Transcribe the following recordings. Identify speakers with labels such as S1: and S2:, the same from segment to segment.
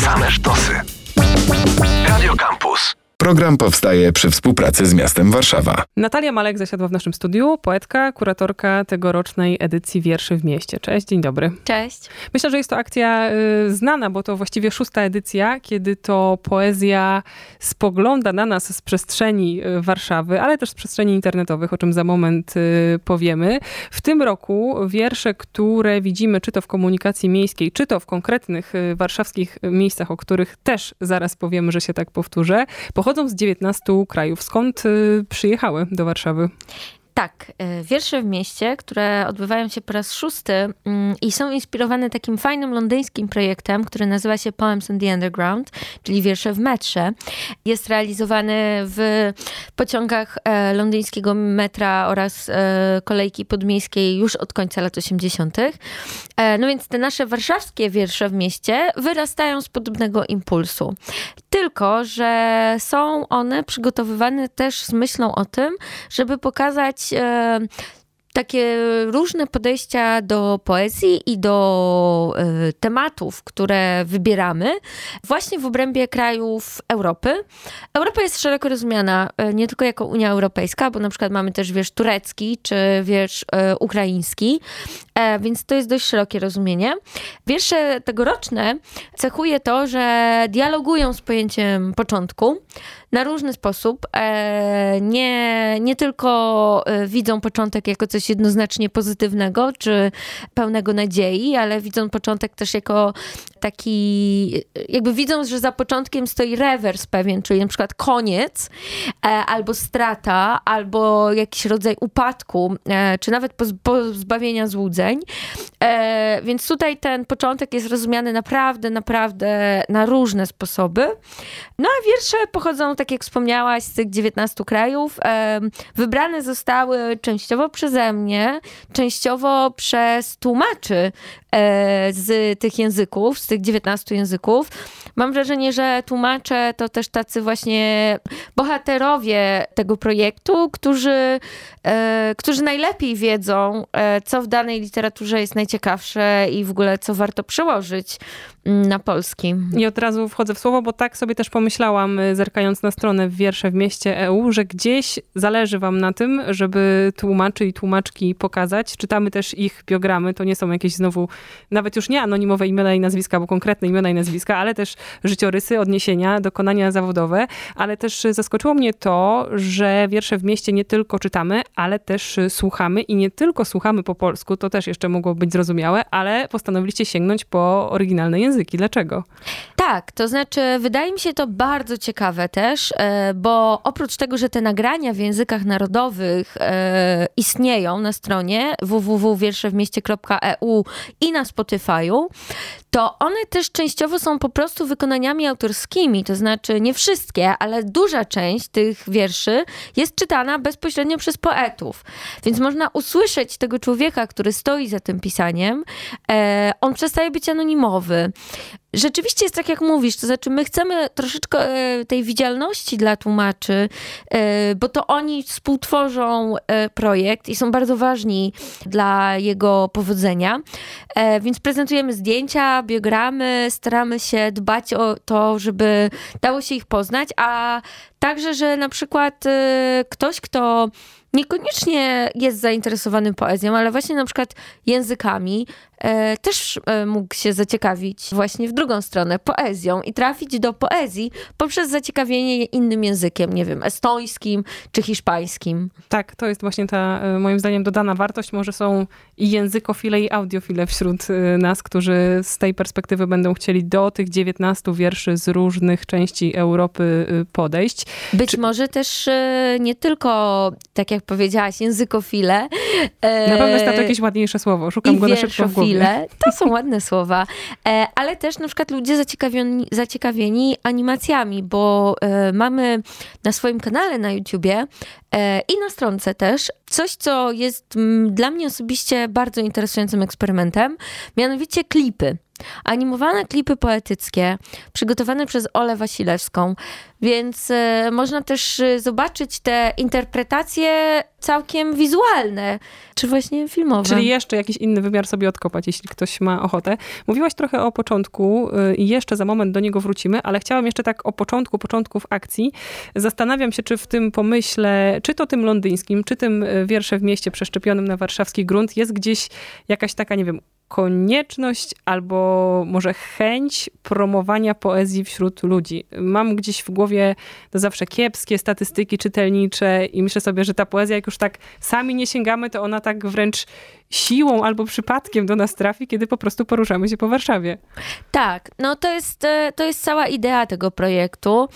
S1: Same sztosy.
S2: Program powstaje przy współpracy z miastem Warszawa.
S3: Natalia Malek zasiadła w naszym studiu, poetka, kuratorka tegorocznej edycji Wierszy w Mieście. Cześć, dzień dobry.
S4: Cześć.
S3: Myślę, że jest to akcja y, znana, bo to właściwie szósta edycja, kiedy to poezja spogląda na nas z przestrzeni y, Warszawy, ale też z przestrzeni internetowych, o czym za moment y, powiemy. W tym roku wiersze, które widzimy czy to w komunikacji miejskiej, czy to w konkretnych y, warszawskich miejscach, o których też zaraz powiemy, że się tak powtórzę, pochodzą z 19 krajów. Skąd y, przyjechały do Warszawy?
S4: Tak, e, wiersze w mieście, które odbywają się po raz szósty mm, i są inspirowane takim fajnym londyńskim projektem, który nazywa się Poems in the Underground, czyli wiersze w metrze. Jest realizowany w pociągach e, londyńskiego metra oraz e, kolejki podmiejskiej już od końca lat 80. No więc te nasze warszawskie wiersze w mieście wyrastają z podobnego impulsu. Tylko, że są one przygotowywane też z myślą o tym, żeby pokazać e, takie różne podejścia do poezji i do y, tematów, które wybieramy, właśnie w obrębie krajów Europy. Europa jest szeroko rozumiana y, nie tylko jako Unia Europejska, bo na przykład mamy też wiersz turecki czy wiersz y, ukraiński, więc to jest dość szerokie rozumienie. Wiersze tegoroczne cechuje to, że dialogują z pojęciem początku na różny sposób. Nie, nie tylko widzą początek jako coś jednoznacznie pozytywnego czy pełnego nadziei, ale widzą początek też jako taki, jakby widzą, że za początkiem stoi rewers pewien, czyli na przykład koniec, e, albo strata, albo jakiś rodzaj upadku, e, czy nawet pozbawienia złudzeń. E, więc tutaj ten początek jest rozumiany naprawdę, naprawdę na różne sposoby. No a wiersze pochodzą, tak jak wspomniałaś, z tych 19 krajów. Wybrane zostały częściowo przeze mnie, częściowo przez tłumaczy z tych języków, z tych 19 języków. Mam wrażenie, że tłumacze to też tacy właśnie bohaterowie tego projektu, którzy, e, którzy najlepiej wiedzą, e, co w danej literaturze jest najciekawsze i w ogóle co warto przełożyć na polski.
S3: I od razu wchodzę w słowo, bo tak sobie też pomyślałam, e, zerkając na stronę wiersze w mieście EU, że gdzieś zależy wam na tym, żeby tłumaczy i tłumaczki pokazać. Czytamy też ich biogramy, to nie są jakieś znowu, nawet już nie anonimowe imiona i nazwiska, bo konkretne imiona i nazwiska, ale też życiorysy, odniesienia, dokonania zawodowe, ale też zaskoczyło mnie to, że wiersze w mieście nie tylko czytamy, ale też słuchamy i nie tylko słuchamy po polsku, to też jeszcze mogło być zrozumiałe, ale postanowiliście sięgnąć po oryginalne języki. Dlaczego?
S4: Tak, to znaczy wydaje mi się to bardzo ciekawe też, e, bo oprócz tego, że te nagrania w językach narodowych e, istnieją na stronie www.wierszewmieście.eu i na Spotify'u, to one też częściowo są po prostu wykonaniami autorskimi, to znaczy nie wszystkie, ale duża część tych wierszy jest czytana bezpośrednio przez poetów. Więc można usłyszeć tego człowieka, który stoi za tym pisaniem. E, on przestaje być anonimowy. Rzeczywiście jest tak, jak mówisz, to znaczy my chcemy troszeczkę e, tej widzialności dla tłumaczy, e, bo to oni współtworzą e, projekt i są bardzo ważni dla jego powodzenia. Więc prezentujemy zdjęcia, biogramy, staramy się dbać o to, żeby dało się ich poznać, a także, że na przykład ktoś, kto niekoniecznie jest zainteresowany poezją, ale właśnie na przykład językami, e, też e, mógł się zaciekawić właśnie w drugą stronę, poezją i trafić do poezji poprzez zaciekawienie innym językiem, nie wiem, estońskim czy hiszpańskim.
S3: Tak, to jest właśnie ta, moim zdaniem, dodana wartość. Może są i językofile, i audiofile wśród nas, którzy z tej perspektywy będą chcieli do tych 19 wierszy z różnych części Europy podejść.
S4: Być czy... może też nie tylko, tak jak powiedziałaś, językofile.
S3: Na pewno jest to jakieś ładniejsze słowo. Szukam go na szybko w głowie.
S4: To są ładne słowa. E, ale też na przykład ludzie zaciekawieni, zaciekawieni animacjami, bo e, mamy na swoim kanale na YouTubie e, i na stronce też. Coś, co jest mm, dla mnie osobiście bardzo interesującym eksperymentem, mianowicie klipy. Animowane klipy poetyckie, przygotowane przez Olę Wasilewską, więc e, można też e, zobaczyć te interpretacje całkiem wizualne, czy właśnie filmowe.
S3: Czyli jeszcze jakiś inny wymiar sobie odkopać, jeśli ktoś ma ochotę. Mówiłaś trochę o początku e, i jeszcze za moment do niego wrócimy, ale chciałam jeszcze tak o początku, początków akcji. Zastanawiam się, czy w tym pomyśle, czy to tym londyńskim, czy tym wiersze w mieście przeszczepionym na warszawski grunt jest gdzieś jakaś taka, nie wiem, konieczność albo może chęć promowania poezji wśród ludzi. Mam gdzieś w głowie to zawsze kiepskie statystyki czytelnicze i myślę sobie, że ta poezja, jak już tak sami nie sięgamy, to ona tak wręcz siłą albo przypadkiem do nas trafi, kiedy po prostu poruszamy się po Warszawie.
S4: Tak, no to jest, e, to jest cała idea tego projektu,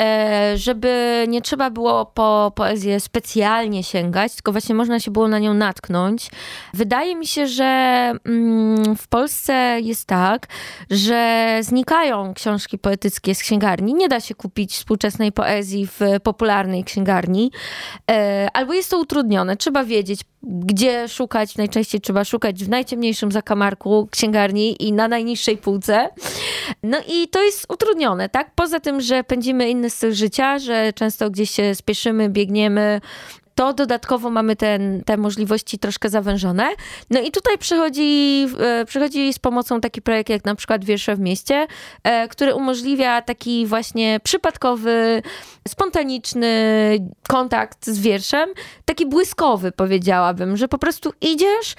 S4: e, żeby nie trzeba było po poezję specjalnie sięgać, tylko właśnie można się było na nią natknąć. Wydaje mi się, że mm, w Polsce jest tak, że znikają książki poetyckie z księgarni. Nie da się kupić współczesnej poezji w popularnej księgarni, e, albo jest to utrudnione. Trzeba wiedzieć, gdzie szukać. Najczęściej trzeba szukać w najciemniejszym zakamarku księgarni i na najniższej półce. No i to jest utrudnione, tak? Poza tym, że pędzimy inny styl życia, że często gdzieś się spieszymy, biegniemy, to dodatkowo mamy ten, te możliwości troszkę zawężone. No i tutaj przychodzi, e, przychodzi z pomocą taki projekt jak na przykład Wiersze w mieście, e, który umożliwia taki właśnie przypadkowy, spontaniczny kontakt z wierszem, taki błyskowy powiedziałabym, że po prostu idziesz,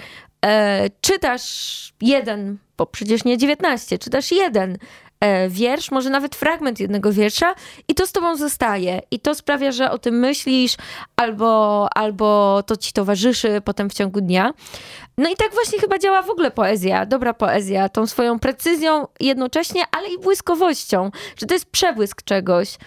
S4: e, czytasz jeden, bo przecież nie 19, czytasz jeden wiersz, może nawet fragment jednego wiersza i to z tobą zostaje. I to sprawia, że o tym myślisz albo, albo to ci towarzyszy potem w ciągu dnia. No i tak właśnie chyba działa w ogóle poezja, dobra poezja, tą swoją precyzją jednocześnie, ale i błyskowością, że to jest przebłysk czegoś.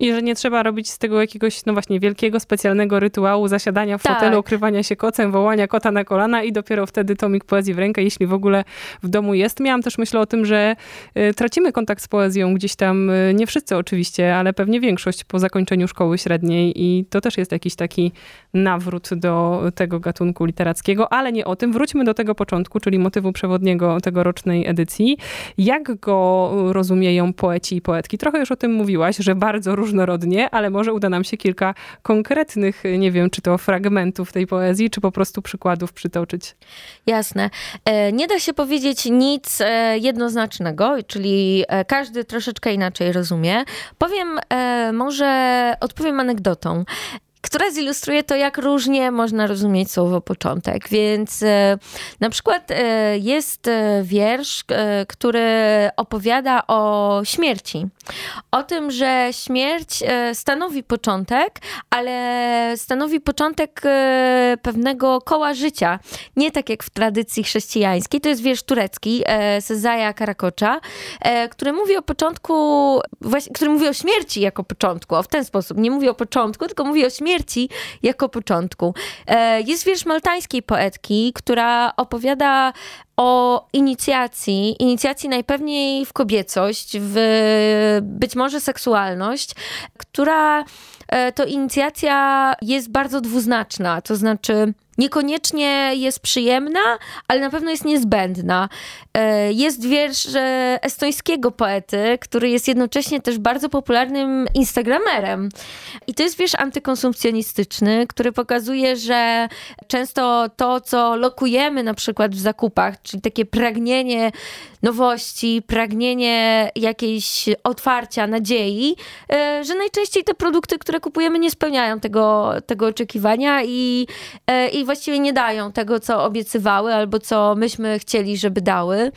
S3: I że nie trzeba robić z tego jakiegoś, no właśnie, wielkiego, specjalnego rytuału zasiadania w tak. fotelu, okrywania się kocem, wołania kota na kolana i dopiero wtedy tomik poezji w rękę, jeśli w ogóle w domu jest. Miałam też myślę o tym, że y, tracimy kontakt z poezją gdzieś tam, y, nie wszyscy oczywiście, ale pewnie większość po zakończeniu szkoły średniej i to też jest jakiś taki nawrót do tego gatunku literackiego, ale nie o tym. Wróćmy do tego początku, czyli motywu przewodniego tegorocznej edycji. Jak go rozumieją poeci i poetki? Trochę już o tym mówiłaś, że bardzo różnorodnie, ale może uda nam się kilka konkretnych, nie wiem, czy to fragmentów tej poezji, czy po prostu przykładów przytoczyć.
S4: Jasne. E, nie da się powiedzieć nic e, jednoznacznego, czyli e, każdy troszeczkę inaczej rozumie. Powiem, może odpowiem anegdotą która zilustruje to, jak różnie można rozumieć słowo początek. Więc e, na przykład e, jest e, wiersz, który opowiada o śmierci. O tym, że śmierć stanowi początek, ale stanowi początek pewnego koła życia. Nie tak jak w tradycji chrześcijańskiej. To jest wiersz turecki Sezaja Karakocza, który mówi o początku, który mówi o śmierci jako początku. O, w ten sposób. Nie mówi o początku, tylko mówi o śmierci śmierci jako początku. E, jest wiersz maltańskiej poetki, która opowiada o inicjacji, inicjacji najpewniej w kobiecość, w być może seksualność, która e, to inicjacja jest bardzo dwuznaczna, to znaczy niekoniecznie jest przyjemna, ale na pewno jest niezbędna. E, jest wiersz estońskiego poety, który jest jednocześnie też bardzo popularnym instagramerem. I to jest wiersz antykonsumpcjonistyczny, który pokazuje, że często to, co lokujemy na przykład w zakupach, czyli takie pragnienie nowości, pragnienie jakiejś otwarcia, nadziei, e, że najczęściej te produkty, które kupujemy, nie spełniają tego, tego oczekiwania i, e, i właściwie nie dają tego, co obiecywały albo co myśmy chcieli, żeby dały.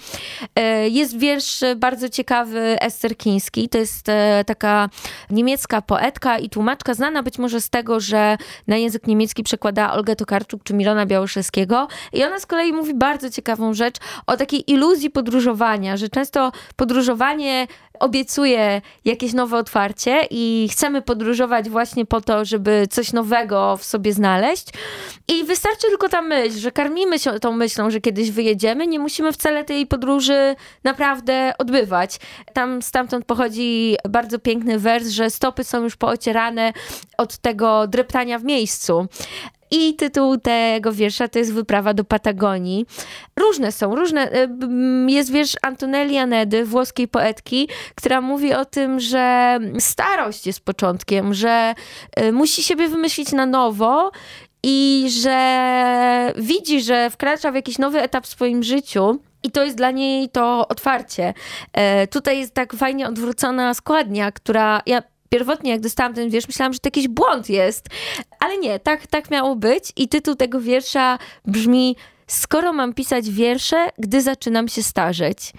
S4: E, jest wiersz bardzo ciekawy Ester Kiński. To jest taka niemiecka poetka i tłumaczka, znana być może z tego, że na język niemiecki przekłada Olgę Tokarczuk czy Milona Białoszewskiego. I ona z kolei mówi bardzo ciekawą rzecz o takiej iluzji podróżowania że często podróżowanie obiecuje jakieś nowe otwarcie i chcemy podróżować właśnie po to, żeby coś nowego w sobie znaleźć. I wystarczy tylko ta myśl, że karmimy się tą myślą, że kiedyś wyjedziemy, nie musimy wcale tej podróży naprawdę odbywać. Tam stamtąd pochodzi bardzo piękny wers, że stopy są już poocierane od tego dreptania w miejscu. I tytuł tego wiersza to jest Wyprawa do Patagonii. Różne są, różne. Y, jest wiersz Antonelli Anedy, włoskiej poetki, która mówi o tym, że starość jest początkiem, że y, musi siebie wymyślić na nowo i że widzi, że wkracza w jakiś nowy etap w swoim życiu. I to jest dla niej to otwarcie. E, tutaj jest tak fajnie odwrócona składnia, która. Ja pierwotnie, jak dostałam ten wiersz, myślałam, że to jakiś błąd jest. Ale nie, tak, tak miało być. I tytuł tego wiersza brzmi: Skoro mam pisać wiersze, gdy zaczynam się starzeć.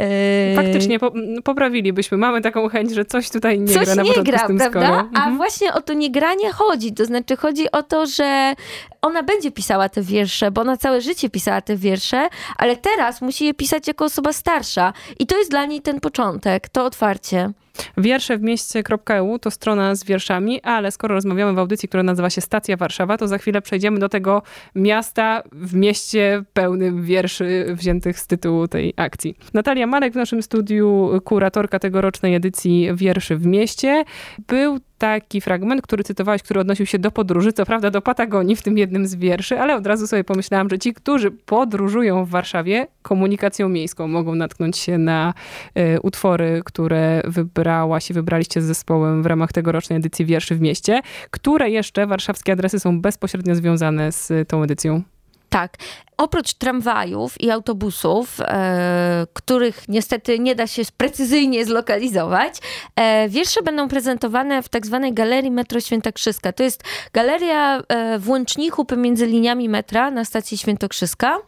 S3: Yy, Faktycznie po, poprawilibyśmy. Mamy taką chęć, że coś tutaj nie
S4: coś
S3: gra na
S4: nie gra,
S3: z tym
S4: prawda?
S3: Skoro.
S4: A mhm. właśnie o to niegranie chodzi. To znaczy chodzi o to, że ona będzie pisała te wiersze, bo ona całe życie pisała te wiersze, ale teraz musi je pisać jako osoba starsza. I to jest dla niej ten początek, to otwarcie.
S3: Wiersze w mieście.eu to strona z wierszami, ale skoro rozmawiamy w audycji, która nazywa się Stacja Warszawa, to za chwilę przejdziemy do tego miasta w mieście pełnym wierszy wziętych z tytułu tej akcji. Natalia Marek w naszym studiu, kuratorka tegorocznej edycji Wierszy w mieście. Był taki fragment, który cytowałeś, który odnosił się do podróży, co prawda do Patagonii w tym jednym z wierszy, ale od razu sobie pomyślałam, że ci, którzy podróżują w Warszawie komunikacją miejską, mogą natknąć się na y, utwory, które wybrałaś i wybraliście z zespołem w ramach tegorocznej edycji Wierszy w Mieście. Które jeszcze warszawskie adresy są bezpośrednio związane z tą edycją?
S4: Tak. Oprócz tramwajów i autobusów, e, których niestety nie da się precyzyjnie zlokalizować, e, wiersze będą prezentowane w tak zwanej Galerii Metro Świętokrzyska. To jest galeria e, w łączniku pomiędzy liniami metra na stacji Świętokrzyska.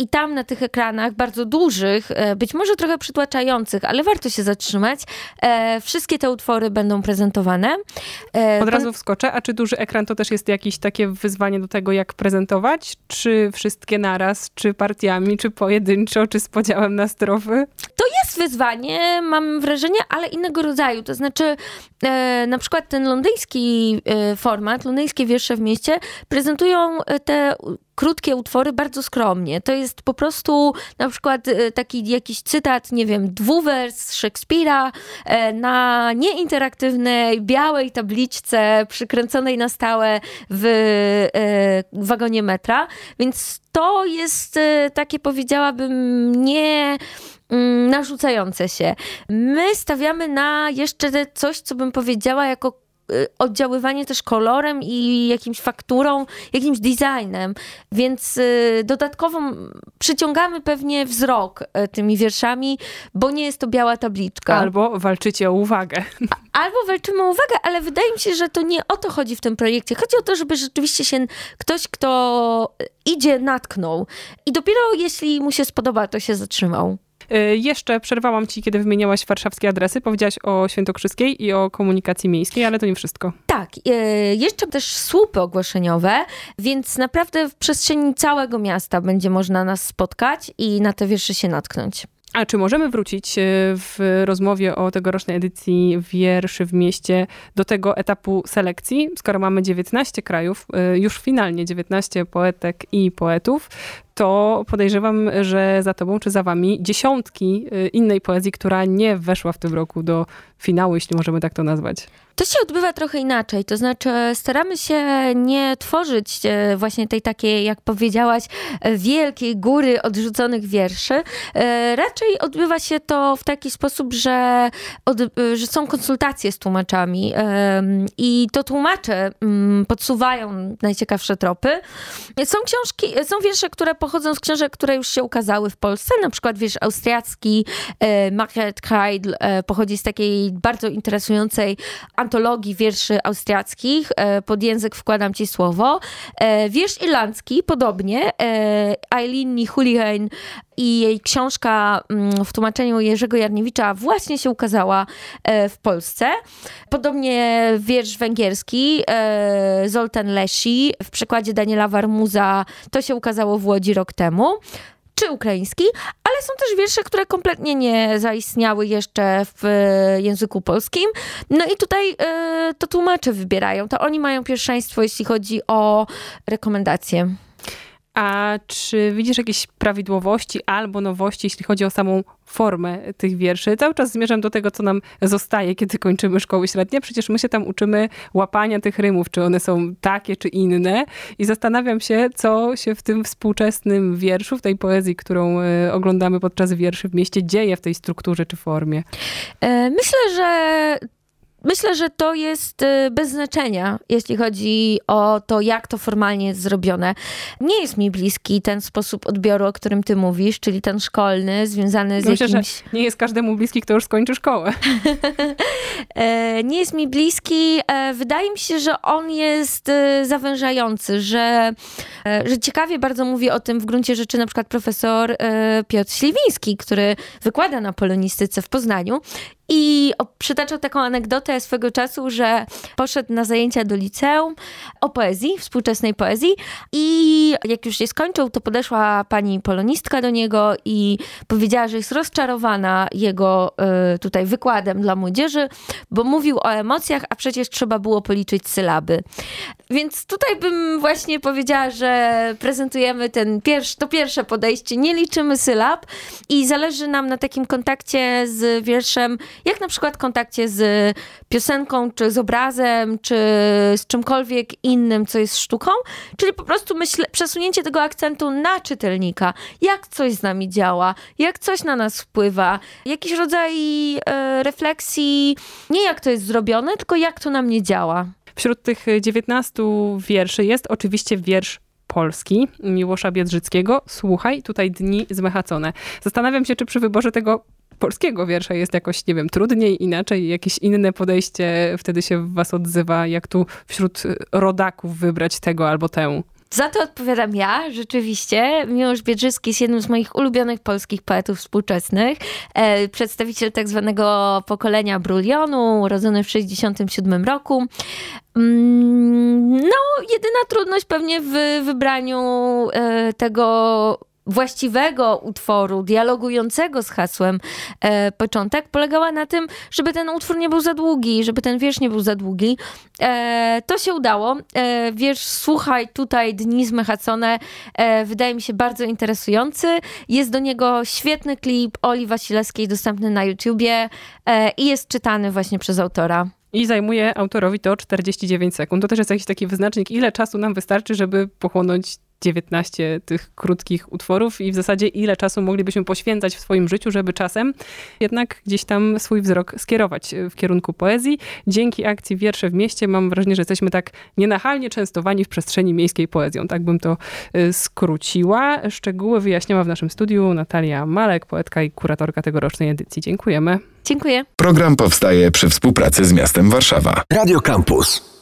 S4: I tam na tych ekranach, bardzo dużych, e, być może trochę przytłaczających, ale warto się zatrzymać, e, wszystkie te utwory będą prezentowane.
S3: E, Od razu wskoczę, a czy duży ekran to też jest jakieś takie wyzwanie do tego, jak prezentować? Czy wszystkie naraz, czy partiami, czy pojedynczo, czy z podziałem na strofy?
S4: To jest wyzwanie, mam wrażenie, ale innego rodzaju. To znaczy, na przykład ten londyński format, londyńskie wiersze w mieście prezentują te krótkie utwory bardzo skromnie. To jest po prostu na przykład e, taki jakiś cytat, nie wiem, dwuwers Szekspira e, na nieinteraktywnej, białej tabliczce przykręconej na stałe w e, wagonie metra. Więc to jest takie, powiedziałabym, nie mm, narzucające się. My stawiamy na jeszcze coś, co bym powiedziała jako oddziaływanie też kolorem i jakimś fakturą, jakimś designem, więc y, dodatkowo przyciągamy pewnie wzrok y, tymi wierszami, bo nie jest to biała tabliczka.
S3: Albo walczycie o uwagę.
S4: Albo walczymy o uwagę, ale wydaje mi się, że to nie o to chodzi w tym projekcie. Chodzi o to, żeby rzeczywiście się ktoś, kto idzie, natknął. I dopiero jeśli mu się spodoba, to się zatrzymał.
S3: Y, jeszcze przerwałam ci, kiedy wymieniałaś warszawskie adresy. Powiedziałaś o Świętokrzyskiej i o komunikacji miejskiej, ale to nie wszystko.
S4: Tak. Y, jeszcze też słupy ogłoszeniowe, więc naprawdę w przestrzeni całego miasta będzie można nas spotkać i na te wiersze się natknąć.
S3: A czy możemy wrócić y, w rozmowie o tegorocznej edycji wierszy w mieście do tego etapu selekcji? Skoro mamy 19 krajów, już finalnie 19 poetek i poetów, to podejrzewam, że za tobą czy za wami dziesiątki y, innej poezji, która nie weszła w tym roku do finału, jeśli możemy tak to nazwać.
S4: To się odbywa trochę inaczej, to znaczy staramy się nie tworzyć e, właśnie tej takiej, jak powiedziałaś, e, wielkiej góry odrzuconych wierszy. E, raczej odbywa się to w taki sposób, że, od, że są konsultacje z tłumaczami i to tłumacze mm, podsuwają najciekawsze tropy. Są książki, są wiersze, które pochodzą z książek, które już się ukazały w Polsce, na przykład wiersz austriacki Margaret Kreidl pochodzi z takiej bardzo interesującej antologii wierszy austriackich. E, pod język wkładam ci słowo. E, wiersz irlandzki, podobnie. E, Eileen Nichulihain i jej książka mm, w tłumaczeniu Jerzego Jarniewicza właśnie się ukazała w Polsce. Podobnie wiersz węgierski Zoltan Lesi w przekładzie Daniela Warmuza to się ukazało w Łodzi rok temu. czy ukraiński, ale są też wiersze, które kompletnie nie zaistniały jeszcze w e, języku polskim. No i tutaj e, to tłumacze wybierają. To oni mają pierwszeństwo, jeśli chodzi o rekomendacje.
S3: A czy widzisz jakieś prawidłowości albo nowości, jeśli chodzi o samą formę tych wierszy? Cały czas zmierzam do tego, co nam zostaje, kiedy kończymy szkoły średnie. Przecież my się tam uczymy łapania tych rymów, czy one są takie, czy inne. I zastanawiam się, co się w tym współczesnym wierszu, w tej poezji, którą e, oglądamy podczas wierszy w mieście, dzieje w tej strukturze czy formie.
S4: E, myślę, że Myślę, że to jest y, bez znaczenia, jeśli chodzi o to, jak to formalnie jest zrobione. Nie jest mi bliski ten sposób odbioru, o którym ty mówisz, czyli ten szkolny, związany z
S3: Myślę,
S4: jakimś...
S3: że nie jest każdemu bliski, kto już skończy szkołę.
S4: E, nie jest mi bliski. E, wydaje mi się, że on jest e, zawężający, że, że ciekawie bardzo mówi o tym w gruncie rzeczy na przykład profesor Piotr Śliwiński, który wykłada na polonistyce w Poznaniu i przytaczał taką anegdotę swego czasu, że poszedł na zajęcia do liceum o poezji, współczesnej poezji i jak już je skończył, to podeszła pani polonistka do niego i powiedziała, że jest rozczarowana jego y, tutaj wykładem dla młodzieży, bo mówił o emocjach, a przecież trzeba było policzyć sylaby. Więc tutaj bym właśnie powiedziała, że prezentujemy ten pierwszy, to pierwsze podejście, nie liczymy sylab i zależy nam na takim kontakcie z wierszem, jak na przykład kontakcie z piosenką, czy z obrazem, czy z czymkolwiek innym, co jest sztuką, czyli po prostu myślę, przesunięcie tego akcentu na czytelnika, jak coś z nami działa, jak coś na nas wpływa, jakiś rodzaj e, refleksji, nie jak to jest zrobione, tylko jak to na mnie działa.
S3: Wśród tych 19 wierszy jest oczywiście wiersz polski Miłosza Biedrzyckiego. Słuchaj, tutaj dni zmechacone. Zastanawiam się, czy przy wyborze tego polskiego wiersza jest jakoś, nie wiem, trudniej, inaczej, jakieś inne podejście wtedy się w was odzywa, jak tu wśród rodaków wybrać tego albo tę?
S4: Za to odpowiadam ja, rzeczywiście. Miłosz Biedrzycki jest jednym z moich ulubionych polskich poetów współczesnych. E, przedstawiciel tak zwanego pokolenia Brulionu, urodzony w 1967 roku. Mm, no, jedyna trudność pewnie w wybraniu e, tego właściwego utworu, dialogującego z hasłem e, początek, polegała na tym, żeby ten utwór nie był za długi, żeby ten wiersz nie był za długi. E, to się udało. E, wiersz Słuchaj, tutaj dni zmechacone e, wydaje mi się bardzo interesujący. Jest do niego świetny klip Oli Wasilewskiej dostępny na YouTubie e, i jest czytany właśnie przez autora.
S3: I zajmuje autorowi to 49 sekund. To też jest jakiś taki wyznacznik, ile czasu nam wystarczy, żeby pochłonąć 19 tych krótkich utworów i w zasadzie ile czasu moglibyśmy poświęcać w swoim życiu, żeby czasem jednak gdzieś tam swój wzrok skierować w kierunku poezji. Dzięki akcji Wiersze w mieście mam wrażenie, że jesteśmy tak nienachalnie częstowani w przestrzeni miejskiej poezją. Tak bym to y, skróciła. Szczegóły wyjaśniała w naszym studiu Natalia Malek, poetka i kuratorka tegorocznej edycji. Dziękujemy.
S4: Dziękuję.
S2: Program powstaje przy współpracy z miastem Warszawa.
S1: Radio Campus.